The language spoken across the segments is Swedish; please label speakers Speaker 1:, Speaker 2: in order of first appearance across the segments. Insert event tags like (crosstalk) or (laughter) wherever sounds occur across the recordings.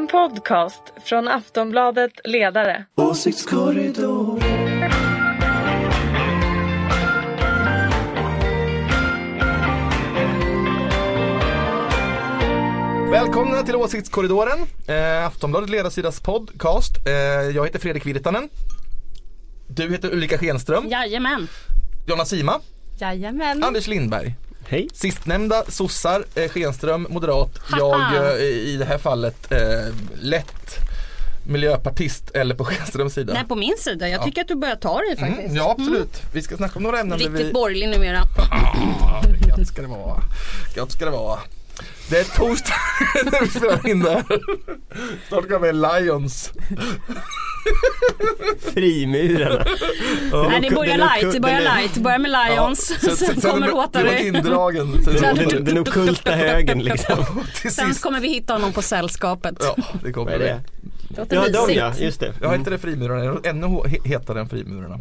Speaker 1: En podcast från Aftonbladet Ledare.
Speaker 2: Åsiktskorridor.
Speaker 3: Välkomna till Åsiktskorridoren, eh, Aftonbladet ledarsidas podcast. Eh, jag heter Fredrik Virtanen. Du heter Ulrika Schenström,
Speaker 4: Jajamän.
Speaker 3: Jonna Sima,
Speaker 4: Jajamän.
Speaker 3: Anders Lindberg.
Speaker 5: Hej.
Speaker 3: Sistnämnda sossar, eh, Schenström moderat, jag eh, i det här fallet eh, lätt miljöpartist eller på (laughs) Schenströms sida.
Speaker 4: Nej på min sida, jag tycker att du börjar ta dig faktiskt.
Speaker 3: Mm, ja absolut, vi ska snacka om några ämnen
Speaker 4: Riktigt
Speaker 3: vi...
Speaker 4: borgerlig numera. (laughs)
Speaker 3: Ah, Gött ska det vara. Gött ska det vara. Det är torsdag (laughs) när vi spelar in det här. Snart kommer Lions.
Speaker 5: Frimurarna.
Speaker 4: Nej det börjar light, (laughs) det börjar light. Det börjar med Lions,
Speaker 3: sen-
Speaker 4: sen,
Speaker 3: sen- sen
Speaker 4: kommer Rotary.
Speaker 3: indragen. Sen,
Speaker 5: Den, den, ockulta högen liksom. (laughs)
Speaker 4: Sen kommer vi hitta honom på sällskapet.
Speaker 3: Ja, det kommer
Speaker 5: det?
Speaker 4: Låter
Speaker 5: Ja, de
Speaker 4: mysigt.
Speaker 5: ja, just det.
Speaker 3: Jag inte det frimurarna, ännu he- hetare än frimurarna.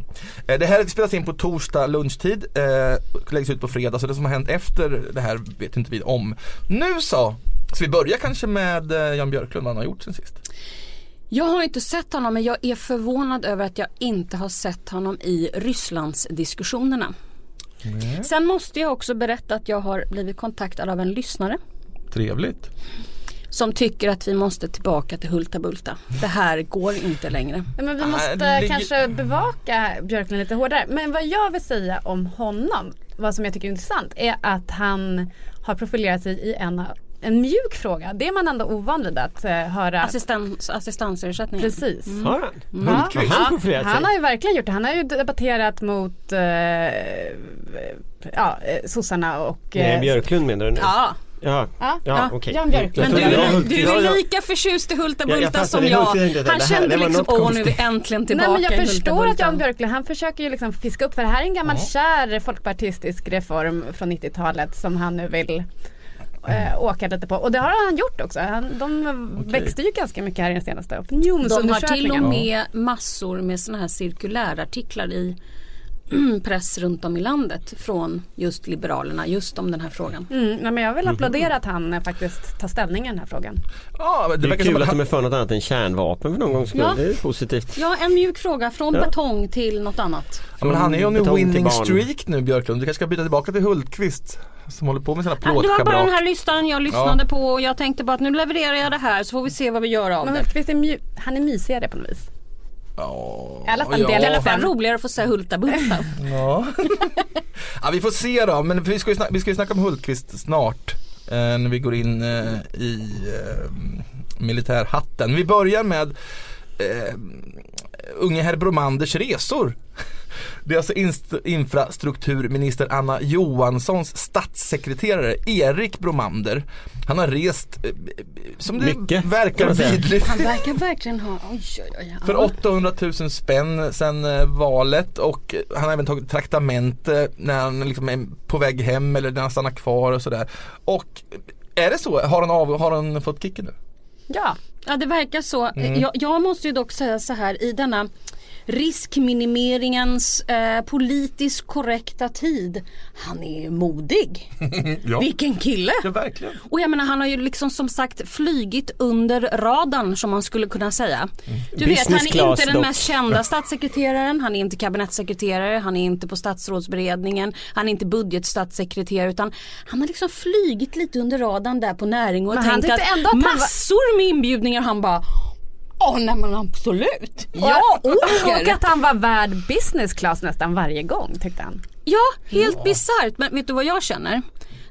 Speaker 3: Eh, Det här spelas in på torsdag lunchtid, eh, läggs ut på fredag så det som har hänt efter det här vet inte vi om. Nu så, ska vi börja kanske med eh, Jan Björklund, vad han har gjort sen sist?
Speaker 4: Jag har inte sett honom men jag är förvånad över att jag inte har sett honom i Rysslandsdiskussionerna. Sen måste jag också berätta att jag har blivit kontaktad av en lyssnare
Speaker 3: Trevligt.
Speaker 4: Som tycker att vi måste tillbaka till Hulta Bulta. Det här går inte längre.
Speaker 6: Ja, men vi
Speaker 3: Ah,
Speaker 6: måste
Speaker 3: ligger-
Speaker 6: kanske bevaka Björklund lite hårdare. Men vad jag vill säga om honom, vad som jag tycker är intressant, är att han har profilerat sig i en, en mjuk fråga. Det är man ändå ovan vid att eh, höra.
Speaker 4: Assistans, assistansersättning.
Speaker 6: Precis.
Speaker 5: Har han?
Speaker 6: Ja,
Speaker 5: Hultqvist har profilerat sig.
Speaker 6: han har ju verkligen gjort det. Han har ju debatterat mot eh, ja, eh, sossarna och...
Speaker 5: Nej,
Speaker 6: eh,
Speaker 5: Björklund menar du nu?
Speaker 4: Ja,
Speaker 5: Ja,
Speaker 6: Ja,
Speaker 5: ja,
Speaker 6: ja,
Speaker 5: okej. Jag
Speaker 4: men du, du
Speaker 5: Ja,
Speaker 4: är
Speaker 5: ja.
Speaker 4: lika förtjust i Hulta
Speaker 5: Ja, jag
Speaker 4: Bulta som jag. Han kände liksom, åh nu är vi äntligen
Speaker 6: Nej
Speaker 4: tillbaka
Speaker 6: men jag förstår att. Jan Björklund han försöker ju liksom fiska upp för det här är en gammal kär folkpartistisk reform från 90-talet som han nu vill eh, åka lite på. Och det har han gjort också. Han, de växte ju ganska mycket här i den senaste
Speaker 4: De har
Speaker 6: opinionsundersökningen.
Speaker 4: till och med massor med sådana här cirkulärartiklar i (clears throat) press runt om i landet från just Liberalerna just om den här frågan.
Speaker 6: Mm, nej, men jag vill applådera att han eh, faktiskt tar ställning i den här frågan.
Speaker 3: Ja, men det,
Speaker 5: Det är
Speaker 3: verkar
Speaker 5: kul att
Speaker 3: att
Speaker 5: de
Speaker 3: han,
Speaker 5: är för något annat än kärnvapen för någon gångs skull.
Speaker 4: Ja.
Speaker 5: Det är positivt.
Speaker 4: Ja, en mjuk fråga från
Speaker 5: Ja.
Speaker 4: betong till något annat.
Speaker 3: ja, men han är ju on a winning streak nu Björklund. Du kanske ska byta tillbaka till Hultqvist som håller på med sina
Speaker 4: Ja, det var bara den
Speaker 3: plåtschabrak.
Speaker 4: här listan jag lyssnade på och jag tänkte bara att nu levererar jag det här så får vi se vad vi gör av
Speaker 6: Men
Speaker 4: det.
Speaker 6: Hultqvist är mju- han är mysigare på något vis.
Speaker 3: Ja,
Speaker 6: I alla fall
Speaker 3: ja.
Speaker 4: Det är i alla fall roligare att få säga Hulta Bulta.
Speaker 3: Ja. ja vi får se då, men vi ska ju snacka, vi ska ju snacka om Hultqvist snart. Eh, när vi går in eh, i eh, militärhatten. Vi börjar med eh, unge herr Bromanders resor. Det är alltså infrastrukturminister Anna Johanssons statssekreterare Erik Bromander. Han har rest, eh, som det
Speaker 5: Mycket,
Speaker 3: verkar vidrigt.
Speaker 4: Han verkar verkligen ha, oj oj oj.
Speaker 3: För
Speaker 4: ja.
Speaker 3: 800 000 spänn sen eh, valet och han har även tagit traktamente när han liksom är på väg hem eller när han stannar kvar och sådär. Och eh, är det så? Har han, av, har han fått kicken nu?
Speaker 6: Ja,
Speaker 4: Ja det verkar så.
Speaker 3: Mm.
Speaker 4: Jag, jag måste ju dock säga så här i denna riskminimeringens eh, politiskt korrekta tid. Han är modig. (laughs)
Speaker 3: Ja.
Speaker 4: Vilken kille!
Speaker 3: Ja verkligen.
Speaker 4: Och jag menar han har ju liksom som sagt flygit under radarn som man skulle kunna säga. Du vet han
Speaker 5: Business
Speaker 4: är
Speaker 5: class
Speaker 4: inte den
Speaker 5: dock.
Speaker 4: mest kända statssekreteraren, han är inte kabinettssekreterare, han är inte på statsrådsberedningen, han är inte budgetstatssekreterare utan han har liksom flygit lite under radarn där på näring och
Speaker 6: Men
Speaker 4: tänkt att,
Speaker 6: att
Speaker 4: massor med inbjudningar han bara Åh nej men absolut, jag
Speaker 6: och
Speaker 4: åker!
Speaker 6: att han var värd business class nästan varje gång tyckte han.
Speaker 4: Ja, helt bisarrt. Men vet du vad jag känner?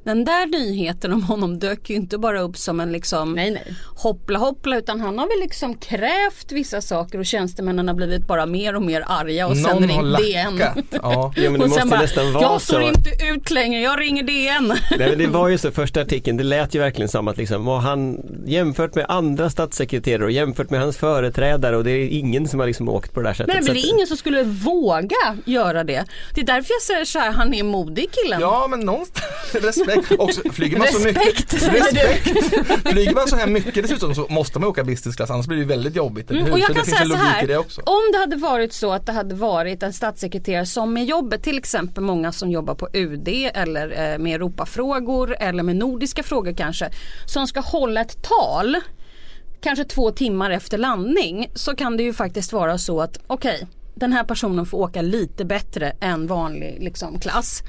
Speaker 4: Den där nyheten om honom dök ju inte bara upp som en liksom
Speaker 6: Nej, nej.
Speaker 4: hoppla hoppla utan han har väl liksom krävt vissa saker och tjänstemännen har blivit bara mer och mer arga och sen
Speaker 3: Någon har
Speaker 4: ringt DN.
Speaker 3: Ja. (laughs)
Speaker 5: Ja, men det
Speaker 4: och
Speaker 5: måste
Speaker 4: sen bara,
Speaker 5: nästan vara
Speaker 4: jag
Speaker 5: så.
Speaker 4: står inte ut längre, jag ringer DN.
Speaker 5: Nej, men det var ju så första artikeln, det lät ju verkligen som att liksom, vad han jämfört med andra statssekreterare och jämfört med hans företrädare och det är ingen som har liksom åkt på det där sättet.
Speaker 4: Men
Speaker 5: Så
Speaker 4: det är ingen som skulle våga göra det. Det är därför jag säger så här, han är modig killen.
Speaker 3: Ja men någonstans, respekt. Också, flyger man så mycket,
Speaker 6: Respekt.
Speaker 3: Flyger man så här mycket dessutom så måste man åka business class annars blir det väldigt jobbigt.
Speaker 4: Mm, och jag
Speaker 3: så
Speaker 4: kan säga så här, om det hade varit så att det hade varit en statssekreterare som med jobbet, till exempel många som jobbar på UD eller eh, med Europafrågor eller med nordiska frågor kanske, som ska hålla ett tal kanske två timmar efter landning så kan det ju faktiskt vara så att okej den här personen får åka lite bättre än vanlig liksom, klass.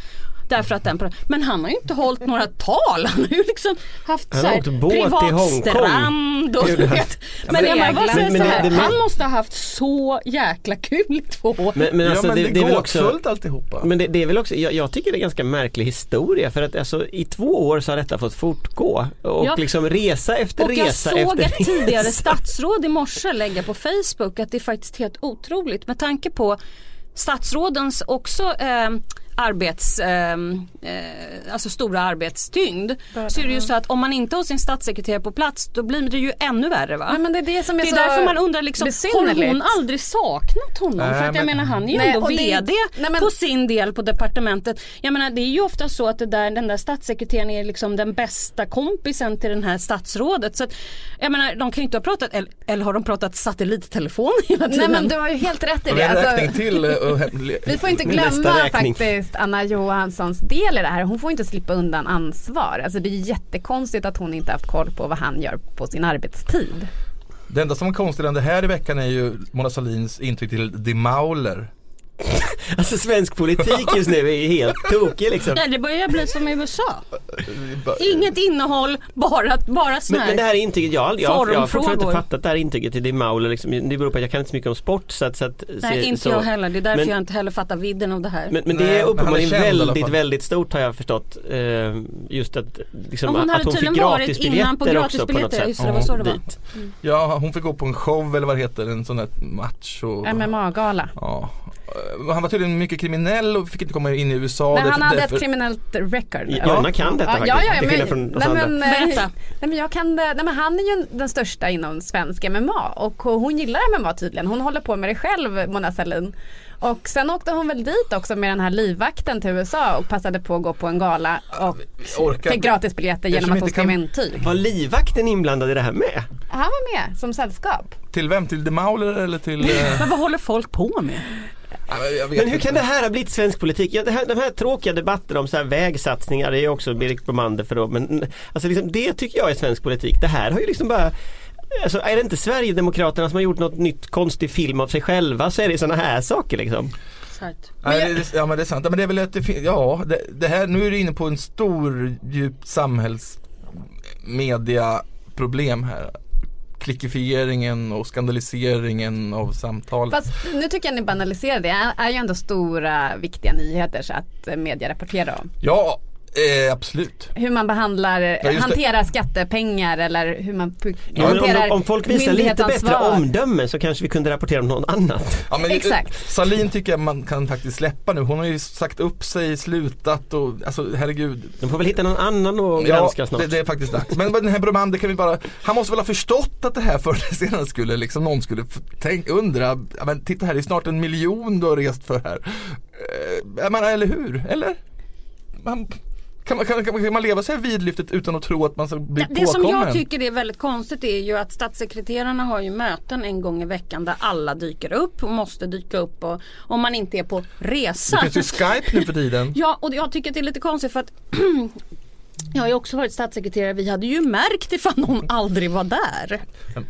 Speaker 4: Därför att den, men han har ju inte hållit några tal. Han har ju liksom haft
Speaker 5: Han
Speaker 4: så här,
Speaker 5: åkt båt i
Speaker 4: privat
Speaker 5: Hongkong.
Speaker 4: strand och (laughs)
Speaker 5: han.
Speaker 4: vet. Men jag vad säger så här,
Speaker 5: det-
Speaker 4: han måste ha haft så jäkla kul i två år.
Speaker 5: Men, men alltså
Speaker 3: ja men
Speaker 5: det,
Speaker 3: det,
Speaker 5: det är väl också
Speaker 3: alltihopa.
Speaker 5: Men det, det är väl också, jag, jag tycker det är en ganska märklig historia för att alltså, i två år så har detta fått fortgå och
Speaker 4: Ja.
Speaker 5: liksom resa efter
Speaker 4: Och jag
Speaker 5: resa
Speaker 4: såg
Speaker 5: efter
Speaker 4: ett (laughs) tidigare statsråd i morse lägga på Facebook att det är faktiskt helt otroligt med tanke på statsrådens också eh, arbets, eh, eh, alltså stora arbetstyngd. Så är det ju så att om man inte har sin statssekreterare på plats då blir det ju ännu värre va?
Speaker 6: Nej, men det är det som är,
Speaker 4: det är
Speaker 6: så
Speaker 4: därför man undrar liksom, har hon aldrig saknat honom?
Speaker 3: Nej,
Speaker 4: för att jag
Speaker 3: men-
Speaker 4: menar han är ju
Speaker 6: Nej,
Speaker 4: ändå
Speaker 6: och det-
Speaker 4: VD
Speaker 6: nej, men-
Speaker 4: på sin del på departementet. Jag menar det är ju ofta så att det där, den där statssekreteraren är liksom den bästa kompisen till den här statsrådet. Så att, jag menar de kan ju inte ha pratat, eller, eller har de pratat satellittelefon hela tiden?
Speaker 6: Nej men du har ju helt rätt i det. Alltså,
Speaker 3: till. Och, hem-
Speaker 6: vi får inte glömma
Speaker 5: räkning
Speaker 6: just Anna Johanssons del i det här. Hon får inte slippa undan ansvar. Alltså det är jättekonstigt att hon inte haft koll på vad han gör på sin arbetstid.
Speaker 3: det enda som var konstigt det här i veckan är ju Mona Sahlins intryck till De Mauler. (laughs)
Speaker 5: Alltså svensk politik just nu är ju helt tokig liksom.
Speaker 4: Ja, det börjar bli som i USA. Inget innehåll, bara, bara sån
Speaker 5: Men,
Speaker 4: här.
Speaker 5: men det här intyget, jag, jag, jag har fortfarande inte fattat det här intyget till Di Maul. Liksom, det beror på att jag kan inte så mycket om sport. Så att, så att,
Speaker 4: Nej
Speaker 5: så,
Speaker 4: inte
Speaker 5: så,
Speaker 4: jag heller, det är därför
Speaker 5: Men-
Speaker 4: jag inte heller fattar vidden av det här.
Speaker 5: Men, men det
Speaker 3: Nej,
Speaker 5: är uppenbarligen
Speaker 3: känd i
Speaker 5: väldigt, väldigt stort har jag förstått. Eh, just att, liksom,
Speaker 4: Ja, hon
Speaker 5: att hon fick
Speaker 4: tydligen varit innan på
Speaker 5: gratisbiljetter också på något sätt.
Speaker 4: just det, var så det var.
Speaker 5: Dit.
Speaker 3: Ja, hon fick gå på en show eller vad det heter, en sån där match. Och,
Speaker 6: MMA-gala.
Speaker 3: ja. Eh, Han var tydligen mycket kriminell och fick inte komma in i USA.
Speaker 6: Men han
Speaker 3: Därför-
Speaker 6: hade
Speaker 3: därför-
Speaker 6: ett kriminellt record.
Speaker 5: Jonna kan detta
Speaker 6: Ja, ja, ja, men,
Speaker 5: från
Speaker 6: nej, men, eh,
Speaker 4: Berätta.
Speaker 6: nej, men jag kan det, nej, men han är ju den största inom svensk MMA och hon gillar MMA tydligen. Hon håller på med det själv, Mona Sahlin. Och sen åkte hon väl dit också med den här livvakten till USA och passade på att gå på en gala och
Speaker 3: orkar-
Speaker 6: fick gratisbiljetter genom att hon skrev
Speaker 3: kan-
Speaker 6: intyg.
Speaker 5: Var livvakten inblandad i det här med?
Speaker 6: Han var med som sällskap.
Speaker 3: Till vem? Till De Mauler eller till... eh,
Speaker 4: Men vad håller folk på med?
Speaker 3: Men
Speaker 5: hur kan det här ha blivit svensk politik? Ja, det här, de här tråkiga debatterna om så här vägsatsningar, det är också Berit Bromander för då, men alltså liksom, det tycker jag är svensk politik. Det här har ju liksom bara Alltså är det inte Sverigedemokraterna som har gjort något nytt konstig film av sig själva så är det sådana här saker liksom.
Speaker 3: Ja men det är sant. Men det är väl att det ja det, det här, nu är du inne på en stor djupt samhällsmedia problem här. Klickifieringen och skandaliseringen av samtal.
Speaker 6: Fast nu tycker jag ni banaliserar det. Det är ju ändå stora viktiga nyheter så att media rapporterar om.
Speaker 3: Ja, eh, absolut.
Speaker 6: Hur man behandlar,
Speaker 3: det.
Speaker 6: hanterar skattepengar eller hur man
Speaker 5: Ja,
Speaker 6: hanterar
Speaker 5: om, om folk visar lite bättre omdöme så kanske vi kunde rapportera om något annat.
Speaker 3: Ja, men,
Speaker 6: Exakt.
Speaker 3: Salin tycker jag man kan faktiskt släppa nu. Hon har ju sagt upp sig, slutat och alltså herregud.
Speaker 5: De får väl hitta någon annan och granska
Speaker 3: Ja,
Speaker 5: snart.
Speaker 3: det, det är faktiskt dags. Men den här Bromander kan vi bara, han måste väl ha förstått att det här förr eller senare skulle liksom någon skulle tänk, undra, ja, men titta här det är snart en miljon du har rest för här. Eh, menar, eller hur? Eller? Man, kan, man, kan, kan, man leva så här vidlyftigt utan att tro att man ska bli
Speaker 4: Det som
Speaker 3: påkommen?
Speaker 4: jag tycker är väldigt konstigt är ju att statssekreterarna har ju möten en gång i veckan där alla dyker upp och måste dyka upp och om man inte är på resa.
Speaker 3: Det finns ju Skype nu för tiden. (laughs)
Speaker 4: Ja och jag tycker att det är lite konstigt för att (clears throat) Jag har ju också varit statssekreterare. Vi hade ju märkt ifall någon aldrig var där.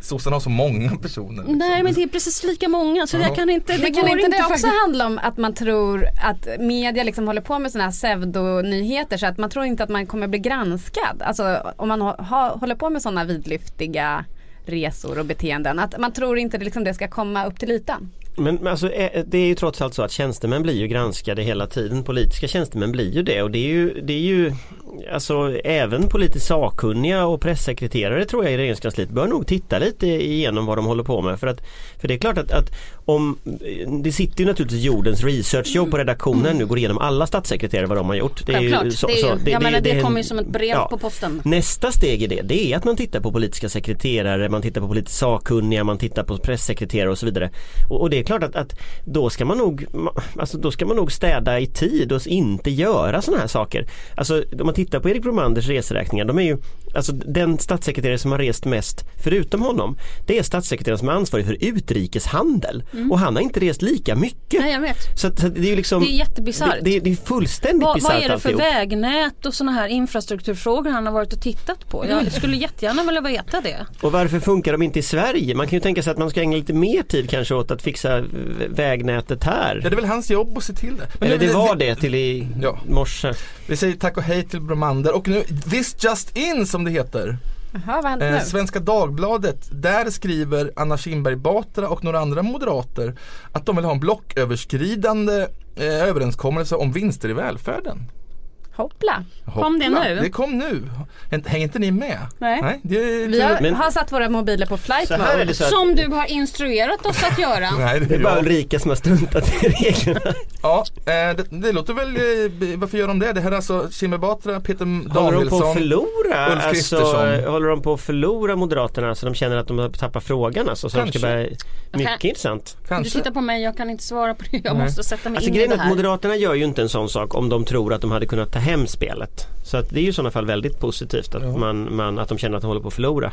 Speaker 3: Sossarna har så många personer. liksom.
Speaker 4: Nej men det är precis lika många så
Speaker 3: Ja.
Speaker 4: jag kan inte, det
Speaker 6: Men kan inte det också
Speaker 4: faktiskt.
Speaker 6: handla om att man tror att media liksom håller på med sådana här pseudonyheter så att man tror inte att man kommer bli granskad. Alltså om man ha, håller på med sådana vidlyftiga resor och beteenden. Att man tror inte det, liksom det ska komma upp till ytan.
Speaker 5: Men men alltså, eh, det är ju trots allt så att tjänstemän blir ju granskade hela tiden. Politiska tjänstemän blir ju det och det är ju, det är ju Alltså även politiskt sakkunniga och pressekreterare tror jag i regeringskansliet bör nog titta lite igenom vad de håller på med. För, att, för det är klart att, att om Det sitter ju naturligtvis jordens researchjobb på redaktionen nu går igenom alla statssekreterare vad de har gjort. Det är ju
Speaker 4: Självklart.
Speaker 5: så-
Speaker 4: det,
Speaker 5: så- det-
Speaker 4: jag
Speaker 5: det-
Speaker 4: menar det,
Speaker 5: en-
Speaker 4: kommer ju som ett brev
Speaker 5: ja.
Speaker 4: på posten.
Speaker 5: Nästa steg i det, det är att man tittar på politiska sekreterare, man tittar på politiskt sakkunniga, man tittar på pressekreterare och så vidare. Och, och det är klart att, att då ska man nog alltså då ska man nog städa i tid och inte göra sådana här saker. Alltså om man tittar på Erik Bromanders reseräkningar, de är ju Alltså den statssekreterare som har rest mest förutom honom det är statssekreteraren som är ansvarig för utrikeshandel och han har inte rest lika mycket.
Speaker 4: Mm. Nej jag vet.
Speaker 5: Så, så det är ju liksom
Speaker 4: Det är jättebisarrt.
Speaker 5: Det, det, det är fullständigt
Speaker 4: Vad,
Speaker 5: bisarrt
Speaker 4: vad är det för
Speaker 5: alltihop.
Speaker 4: vägnät och sådana här infrastrukturfrågor han har varit och tittat på? Jag skulle jättegärna vilja veta det.
Speaker 5: Och varför funkar de inte i Sverige? Man kan ju tänka sig att man ska ägna lite mer tid kanske åt att fixa vägnätet här.
Speaker 3: Ja, det är väl hans jobb att se till det. Men
Speaker 5: Eller
Speaker 3: nu-
Speaker 5: det var det till i
Speaker 3: Ja.
Speaker 5: morse.
Speaker 3: Vi säger tack och hej till Bromander och nu This Just In som det heter.
Speaker 6: Hände
Speaker 3: Eh? Svenska Dagbladet, där skriver Anna Kinberg Batra och några andra moderater att de vill ha en blocköverskridande eh, överenskommelse om vinster i välfärden.
Speaker 6: Hoppla.
Speaker 4: Kom det
Speaker 3: Hoppla,
Speaker 4: nu?
Speaker 3: Det kom nu. Hänger inte ni med?
Speaker 4: Nej.
Speaker 3: det är
Speaker 6: Vi har,
Speaker 5: Men-
Speaker 6: har satt våra mobiler på flight
Speaker 5: Så här är
Speaker 6: mode.
Speaker 5: det
Speaker 4: Som du har instruerat oss att göra. (laughs)
Speaker 3: Nej, det
Speaker 5: det
Speaker 3: är
Speaker 5: bara. Ulrika som har struntat i reglerna. (laughs)
Speaker 3: Ja, eh, det, det låter väl, eh, varför gör de det? Det här är alltså Kinberg Batra, Peter
Speaker 5: Håller de på att
Speaker 3: Danielsson.
Speaker 5: förlora?
Speaker 3: Ulf
Speaker 5: Alltså,
Speaker 3: Kristersson.
Speaker 5: håller de på att förlora Moderaterna så de känner att de har tappat frågan alltså, så
Speaker 3: Kanske.
Speaker 5: börja, mycket
Speaker 4: Okej.
Speaker 5: intressant.
Speaker 4: Du
Speaker 3: Kanske.
Speaker 4: tittar på mig, jag kan inte svara på det. Jag
Speaker 3: Nej.
Speaker 4: måste sätta mig
Speaker 5: Alltså
Speaker 4: in i
Speaker 5: grejen
Speaker 4: det här.
Speaker 5: Moderaterna gör ju inte en sån sak om de tror att de hade kunnat ta hem spelet. Så att det är ju i sådana fall väldigt positivt att,
Speaker 3: Ja.
Speaker 5: man, man, att de känner att de håller på att förlora.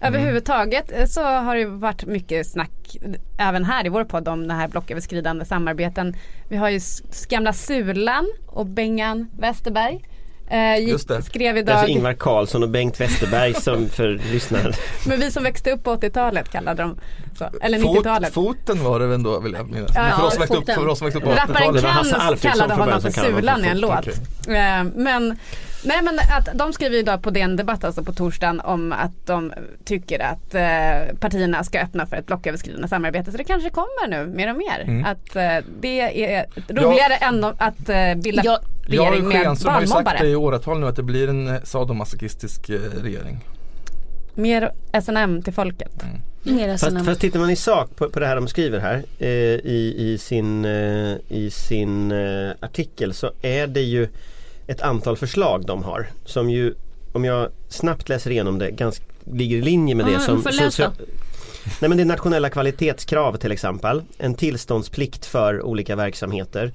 Speaker 6: Överhuvudtaget eh, så har det varit mycket snack eh, även här i vår podd om det här blocköverskridande samarbeten. Vi har ju gamla Sulan och Bengan Westerberg. Eh, gick,
Speaker 3: det.
Speaker 6: Skrev idag,
Speaker 5: alltså Ingvar Carlsson och Bengt Westerberg som för lyssnare. (laughs)
Speaker 6: men vi som växte upp på 80-talet kallade de så. Eller
Speaker 3: Fot,
Speaker 6: 90-talet.
Speaker 3: foten var det väl då vill jag minnas.
Speaker 6: Ja,
Speaker 3: för, oss växte upp, för oss som växte upp på
Speaker 6: Rapparen
Speaker 3: 80-talet.
Speaker 5: var Hasse
Speaker 6: Kans kallade honom för Sulan i en låt.
Speaker 3: Okej.
Speaker 6: Eh, Men, nej men att de skriver idag på DN Debatt alltså på torsdagen om att de tycker att eh, partierna ska öppna för ett blocköverskridande samarbete. Så det kanske kommer nu mer och mer.
Speaker 3: Mm.
Speaker 6: Att eh, det är roligare än att eh, bilda
Speaker 4: Ja,
Speaker 3: Jag
Speaker 6: regering med
Speaker 3: Schenström har ju sagt det
Speaker 6: barnmobbare.
Speaker 3: i åratal nu att det blir en eh, sadomasochistisk eh, regering.
Speaker 6: Mer SNM till folket.
Speaker 4: Mer
Speaker 5: Fast,
Speaker 4: SNM.
Speaker 5: fast tittar man i sak på, på det här de skriver här eh, i, i sin, eh, i sin eh, artikel så är det ju ett antal förslag de har som ju om jag snabbt läser igenom det ganska, ligger i linje med
Speaker 4: Ja,
Speaker 5: det som
Speaker 4: får läsa.
Speaker 5: socia- Nej men det är nationella kvalitetskrav till exempel. En tillståndsplikt för olika verksamheter.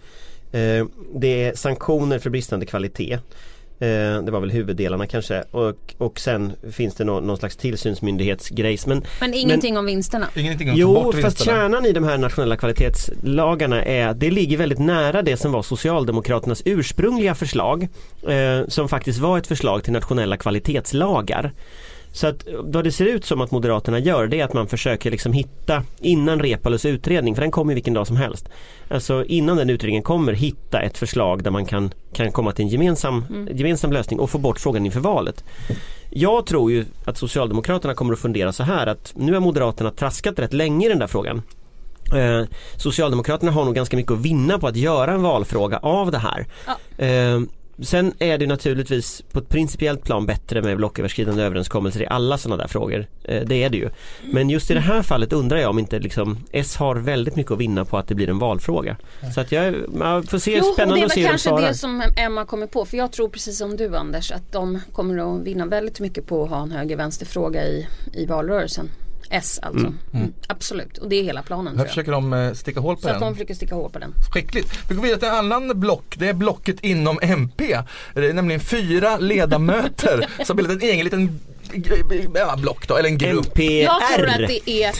Speaker 5: Eh, det är sanktioner för bristande kvalitet. Eh, det var väl huvuddelarna kanske och, och sen finns det nå- någon slags tillsynsmyndighetsgrejs. Men
Speaker 4: Men ingenting om vinsterna.
Speaker 3: Ingenting ta
Speaker 5: Jo, fast kärnan i de här nationella kvalitetslagarna är att det ligger väldigt nära det som var Socialdemokraternas ursprungliga förslag. Eh, som faktiskt var ett förslag till nationella kvalitetslagar. Så att vad det ser ut som att Moderaterna gör det är att man försöker liksom hitta innan Repalus utredning, för den kommer vilken dag som helst. Alltså innan den utredningen kommer hitta ett förslag där man kan, kan komma till en gemensam, gemensam lösning och få bort frågan inför valet. Jag tror ju att Socialdemokraterna kommer att fundera så här att nu har Moderaterna traskat rätt länge i den där frågan. Eh, Socialdemokraterna har nog ganska mycket att vinna på att göra en valfråga av det här. Eh, sen är det naturligtvis på ett principiellt plan bättre med blocköverskridande överenskommelser i alla sådana där frågor. Eh, det är det ju. Men just i det här fallet undrar jag om inte liksom S har väldigt mycket att vinna på att det blir en valfråga. Så att jag, man får se,
Speaker 4: Jo, det
Speaker 5: spännande
Speaker 4: är
Speaker 5: att se hur de
Speaker 4: kanske
Speaker 5: svarar.
Speaker 4: det som Emma kommer på. För jag tror precis som du Anders att de kommer att vinna väldigt mycket på att ha en höger-vänster-fråga i, i valrörelsen. S alltså. Mm. Absolut, och det är hela planen
Speaker 3: Här försöker de eh, sticka hål på
Speaker 4: Så att
Speaker 3: den.
Speaker 4: de försöker sticka hål på den.
Speaker 3: Skickligt. Vi går vidare till en annan block. Det är blocket inom MP. Det är nämligen fyra ledamöter (laughs) som bildat en egen liten block då, eller en grupp.
Speaker 5: NPR,
Speaker 4: Jag tror att det är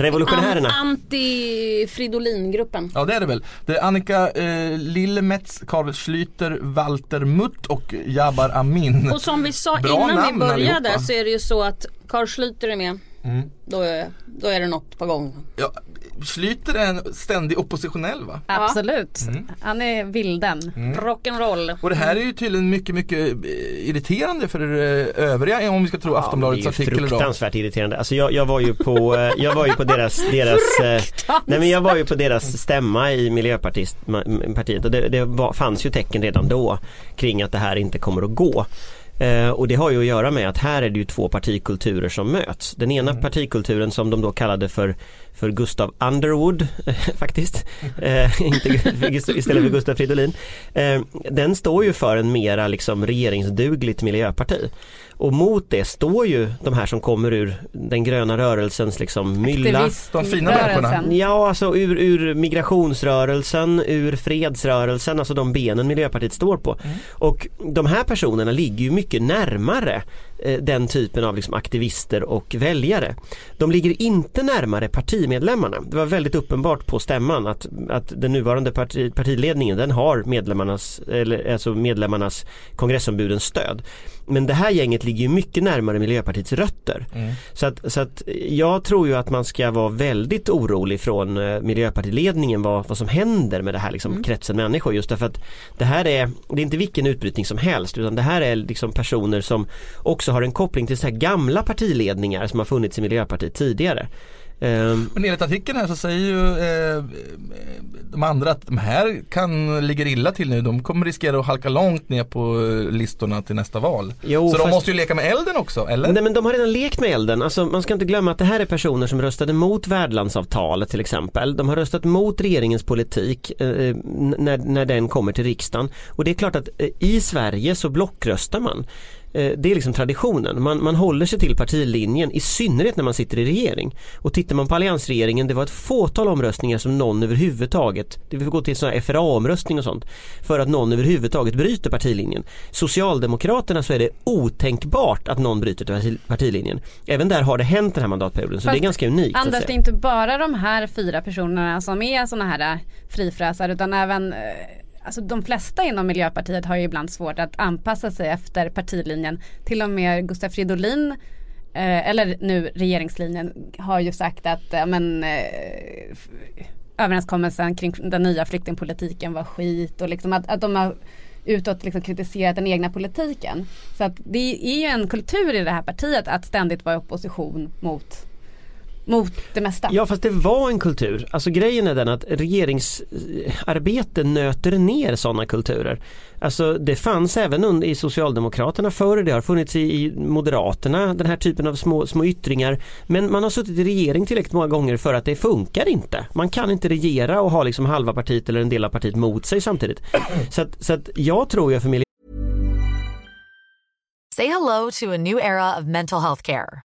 Speaker 5: Revolutionärerna.
Speaker 4: an, anti-Fridolin-gruppen.
Speaker 3: Ja det är det väl. Det är Annika eh, Lillemets, Carl Schlüter, Walter Mutt och Jabbar Amin.
Speaker 4: Och som vi sa
Speaker 3: Bra
Speaker 4: innan vi började
Speaker 3: allihopa.
Speaker 4: så är det ju så att Carl Schlüter är med.
Speaker 3: Mm.
Speaker 4: Då, är, då är det något på gång.
Speaker 3: Ja, Schlüter är en ständig oppositionell va?
Speaker 6: Absolut.
Speaker 3: Mm.
Speaker 6: Han är vilden.
Speaker 4: Rock'n'roll.
Speaker 3: Och det här är ju tydligen mycket, mycket eh, irriterande för eh, övriga om vi ska tro Aftonbladets
Speaker 5: Ja, det är ju
Speaker 3: artikel idag.
Speaker 5: fruktansvärt irriterande. Alltså jag, jag var ju på, eh, jag var ju på deras, deras eh, Nej men jag var ju på deras stämma i Miljöpartiet och det, det var, fanns ju tecken redan då kring att det här inte kommer att gå. Eh, och det har ju att göra med att här är det ju två partikulturer som möts. Den ena partikulturen som de då kallade för för Gustav Underwood (laughs) faktiskt. Eh, inte, istället för Gustav Fridolin. Eh, den står ju för en mera liksom regeringsdugligt miljöparti. Och mot det står ju de här som kommer ur den gröna rörelsens liksom mylla.
Speaker 3: De fina människorna.
Speaker 5: Ja, alltså ur, ur migrationsrörelsen, ur fredsrörelsen, alltså de benen Miljöpartiet står på. Och de här personerna ligger ju mycket närmare eh, Eh, den typen av liksom aktivister och väljare. De ligger inte närmare partimedlemmarna. Det var väldigt uppenbart på stämman att, att den nuvarande parti, partiledningen den har medlemmarnas, eller, alltså medlemmarnas kongressombudens stöd. Men det här gänget ligger ju mycket närmare Miljöpartiets rötter. Mm. Så, att, så att jag tror ju att man ska vara väldigt orolig från eh, Miljöpartiledningen vad, vad som händer med det här liksom, mm. kretsen människor. Just därför att det här är, det är inte vilken utbrytning som helst utan det här är liksom personer som också har en koppling till så här gamla partiledningar som har funnits i Miljöpartiet tidigare.
Speaker 3: Um, Men enligt artikeln här så säger ju eh, de andra att de här kan ligger illa till nu. De kommer riskera att halka långt ner på listorna till nästa val. Jo, så fast... de måste ju leka med elden också, eller?
Speaker 5: Nej men de har redan lekt med elden. Alltså, man ska inte glömma att det här är personer som röstade mot värdlandsavtalet till exempel. De har röstat mot regeringens politik eh, när, när den kommer till riksdagen. Och det är klart att eh, i Sverige så blockröstar man. Eh, det är liksom traditionen. Man, man håller sig till partilinjen i synnerhet när man sitter i regering. Och tittar man på alliansregeringen, det var ett fåtal omröstningar som någon överhuvudtaget, det vill gå till sådana FRA-omröstning och sånt, för att någon överhuvudtaget bryter partilinjen. Socialdemokraterna så är det otänkbart att någon bryter partilinjen. Även där har det hänt den här mandatperioden, så Fast det är ganska unikt.
Speaker 6: Anders, det är inte bara de här fyra personerna som är sådana här äh, frifräsare utan även äh, alltså de flesta inom Miljöpartiet har ju ibland svårt att anpassa sig efter partilinjen. Till och med Gustaf Fridolin eh, eller nu regeringslinjen har ju sagt att eh, men, eh, överenskommelsen kring den nya flyktingpolitiken var skit och liksom att, att de har utåt liksom kritiserat den egna politiken. Så att det är ju en kultur i det här partiet att ständigt vara i opposition mot mot det mesta.
Speaker 5: Ja fast det var en kultur. Alltså grejen är den att regeringsarbete nöter ner sådana kulturer. Alltså det fanns även i Socialdemokraterna förr, det har funnits i, Moderaterna den här typen av små, små yttringar. Men man har suttit i regering tillräckligt många gånger för att det funkar inte. Man kan inte regera och ha liksom halva partiet eller en del av partiet mot sig samtidigt. Så att, så att jag tror ju för miljö...
Speaker 7: Say hello to a new era of mental health care.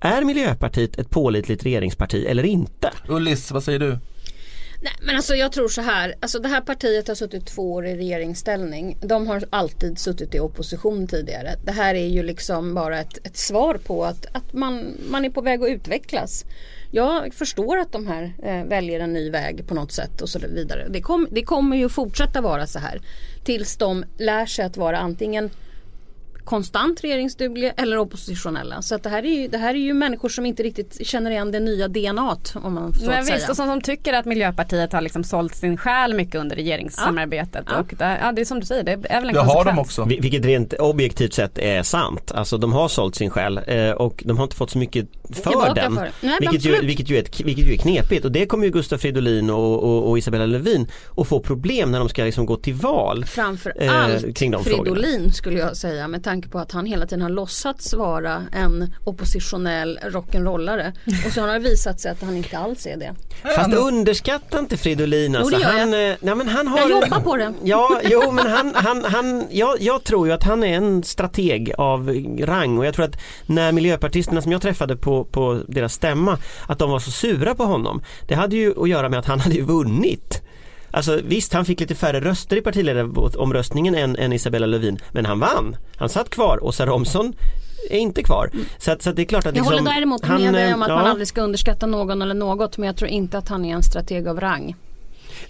Speaker 5: Är Miljöpartiet ett pålitligt regeringsparti eller inte?
Speaker 3: Ullis, vad säger du?
Speaker 4: Nej men alltså jag tror så här, alltså det här partiet har suttit två år i regeringsställning. De har alltid suttit i opposition tidigare. Det här är ju liksom bara ett, ett svar på att, att man, man är på väg att utvecklas. Jag förstår att de här eh, väljer en ny väg på något sätt och så vidare. Det, kom, det kommer ju fortsätta vara så här. Tills de lär sig att vara antingen konstant regeringsdugliga eller oppositionella. Så att det, här är ju, det här är ju människor som inte riktigt känner igen det nya DNA om man så
Speaker 6: Men
Speaker 4: att
Speaker 6: visst,
Speaker 4: säga.
Speaker 6: och som, som tycker att Miljöpartiet har liksom sålt sin själ mycket under regeringssamarbetet. Ja. Och det, ja, det är som du säger, det är väl en
Speaker 3: det
Speaker 6: har
Speaker 3: de också.
Speaker 5: Vilket rent objektivt sett är sant. Alltså de har sålt sin själ eh, och de har inte fått så mycket för den. För. Nej, vilket, ju, vilket, ju är, vilket ju är knepigt och det kommer ju Gustaf Fridolin och, och, och Isabella Lövin att få problem när de ska liksom gå till val.
Speaker 4: Framförallt eh, de Fridolin frågorna. skulle jag säga med tanke på att han hela tiden har låtsats vara en oppositionell rock'n'rollare och så har det visat sig att han inte alls är det.
Speaker 5: Fast underskatta inte Fridolin alltså.
Speaker 4: Jo,
Speaker 5: han, jag. Eh, nej, men han har,
Speaker 4: jag jobbar på det.
Speaker 5: Ja, jo men han, han, han jag, jag tror ju att han är en strateg av rang och jag tror att när miljöpartisterna som jag träffade på, på deras stämma att de var så sura på honom. Det hade ju att göra med att han hade ju vunnit. Alltså visst, han fick lite färre röster i partiledaromröstningen än, än Isabella Lövin, men han vann. Han satt kvar. Åsa Romson är inte kvar. Mm. Så, att, så att det är klart att
Speaker 4: Jag
Speaker 5: liksom,
Speaker 4: håller däremot han, med dig om att ja. man aldrig ska underskatta någon eller något men jag tror inte att han är en strateg av rang.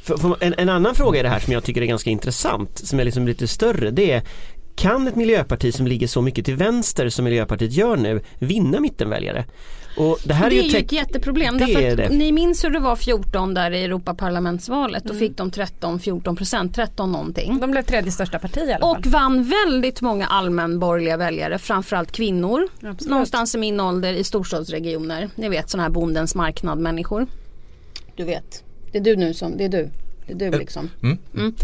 Speaker 5: För, för en, en, annan fråga i det här som jag tycker är ganska intressant som är liksom lite större det är kan ett miljöparti som ligger så mycket till vänster som Miljöpartiet gör nu vinna mittenväljare? Och det här
Speaker 4: det
Speaker 5: är
Speaker 4: är
Speaker 5: ju,
Speaker 4: ju
Speaker 5: teck-
Speaker 4: ett jätteproblem.
Speaker 5: Det
Speaker 4: därför
Speaker 5: är det.
Speaker 4: Ni minns hur det var 14 där i Europaparlamentsvalet. Då fick de 13-14 procent, 13 någonting.
Speaker 6: De blev tredje största parti i alla fall.
Speaker 4: Och vann väldigt många allmänborgerliga väljare, framförallt kvinnor.
Speaker 6: Absolut.
Speaker 4: Någonstans i min ålder i storstadsregioner. Ni vet sådana här bondens marknad människor. Du vet, det är du nu som, det är du. Det är du liksom.
Speaker 3: Mm.
Speaker 4: Mm.